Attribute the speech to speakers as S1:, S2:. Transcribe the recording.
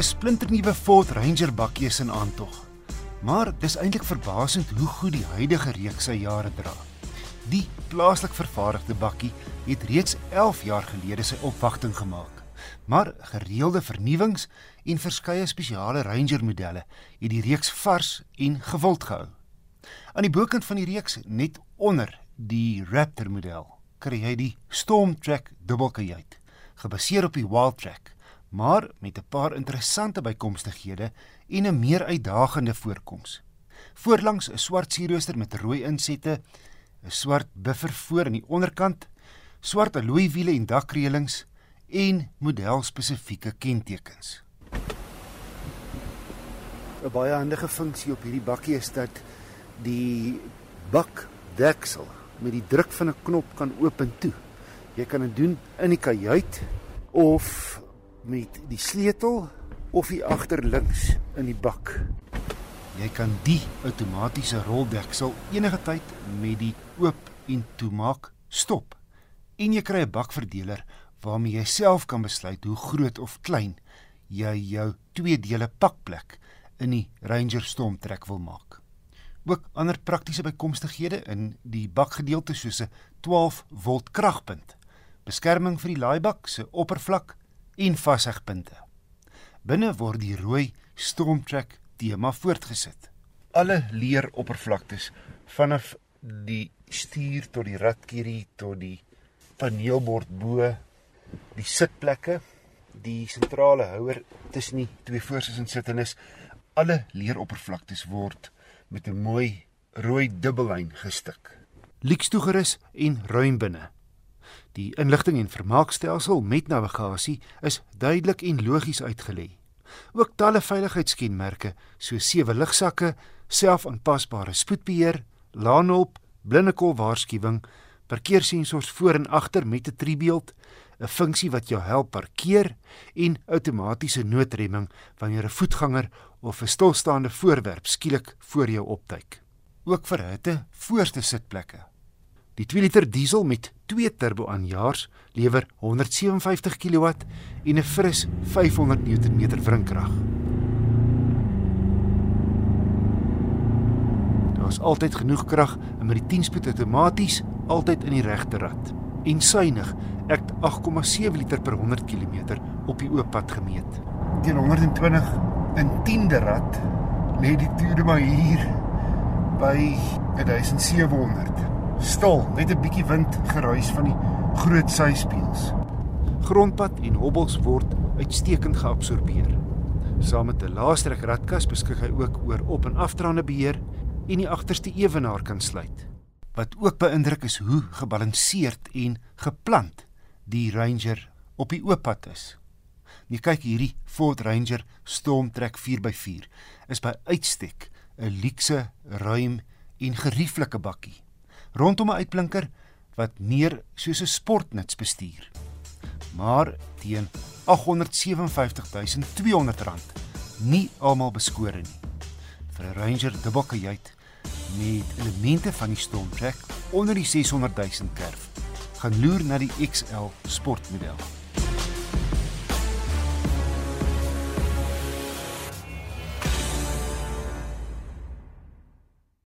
S1: 'n splinternuwe Ford Ranger bakkie is in aantog. Maar dis eintlik verbasend hoe goed die huidige reeks sy jare dra. Die plaaslik vervaardigde bakkie het reeds 11 jaar gelede sy opwagting gemaak. Maar gereelde vernuwings en verskeie spesiale Ranger modelle het die reeks vars en gewild gehou. Aan die bokant van die reeks, net onder die Raptor model, kry jy die Stormtrack dubbelkajuit, gebaseer op die Wildtrak maar met 'n paar interessante bykomstighede en 'n meer uitdagende voorkoms. Voorlangs 'n swart sierrooster met rooi insette, 'n swart buffer voor aan die onderkant, swart alloy wiele en dakreëlings en modelspesifieke kentekens. 'n Baie handige funksie op hierdie bakkie is dat die bakdeksel met die druk van 'n knop kan oop en toe. Jy kan dit doen in die kajuit of met die sleutel of die agterlinks in die bak. Jy kan die outomatiese roldeksel enige tyd met die oop en toemaak stop. En jy kry 'n bakverdeler waarmee jy self kan besluit hoe groot of klein jy jou twee dele pakplek in die Ranger Stormtrek wil maak. Ook ander praktiese bykomstighede in die bakgedeelte soos 'n 12 volt kragpunt, beskerming vir die laaibak se oppervlak en vashegpunte. Binne word die rooi Stormtrack tema voortgesit. Alle leeroppervlaktes vanaf die stuur tot die ratkierie tot die paneelbord bo, die sitplekke, die sentrale houer tussen die twee voorsitters en sittendes, alle leeroppervlaktes word met 'n mooi rooi dubbellyn gestik. Lieks toegerus en ruim binne. Die inligting en vermaakstelsel met navigasie is duidelik en logies uitgelê. Ook talle veiligheidskenmerke soos sewe ligsakke, selfaanpasbare spoedbeheer, laanhulp, blindekol waarskuwing, parkeersensors voor en agter met 'n driebeeld, 'n funksie wat jou help parkeer en outomatiese noodremming wanneer 'n voetganger of 'n stilstaande voorwerp skielik voor jou opduik. Ook vir hitte voorste sitplekke. Die 2 liter diesel met 2 turbo aanjaars lewer 157 kW en 'n fris 500 Nm wrinkrag. Daar's altyd genoeg krag en met die 10-spoed outomaties altyd in die regte rad. En suiwig, ek 8,7 liter per 100 km op die oop pad gemeet. Teen 120 in 10de rad lê die toere maar hier by 1700 stil, net 'n bietjie wind geruis van die groot syspieëls. Grondpad en hobbels word uitstekend geabsorbeer. Saam met 'n laastrek radkas beskik hy ook oor op- en afdraande beheer en die agterste ewenaar kan sluit. Wat ook beïndruk is hoe gebalanseerd en geplant die Ranger op die oop pad is. Jy kyk hierdie Ford Ranger Stormtrack 4x4 is by uitstek 'n luukse, ruim en gerieflike bakkie rondom 'n uitblinker wat meer soos 'n sportnuts bestuur. Maar teen R857200 nie almal beskore nie. Vir 'n Ranger dubbelkajuit met elemente van die Stormtrack onder die 600000 kerf gaan loer na die XL sportmodel.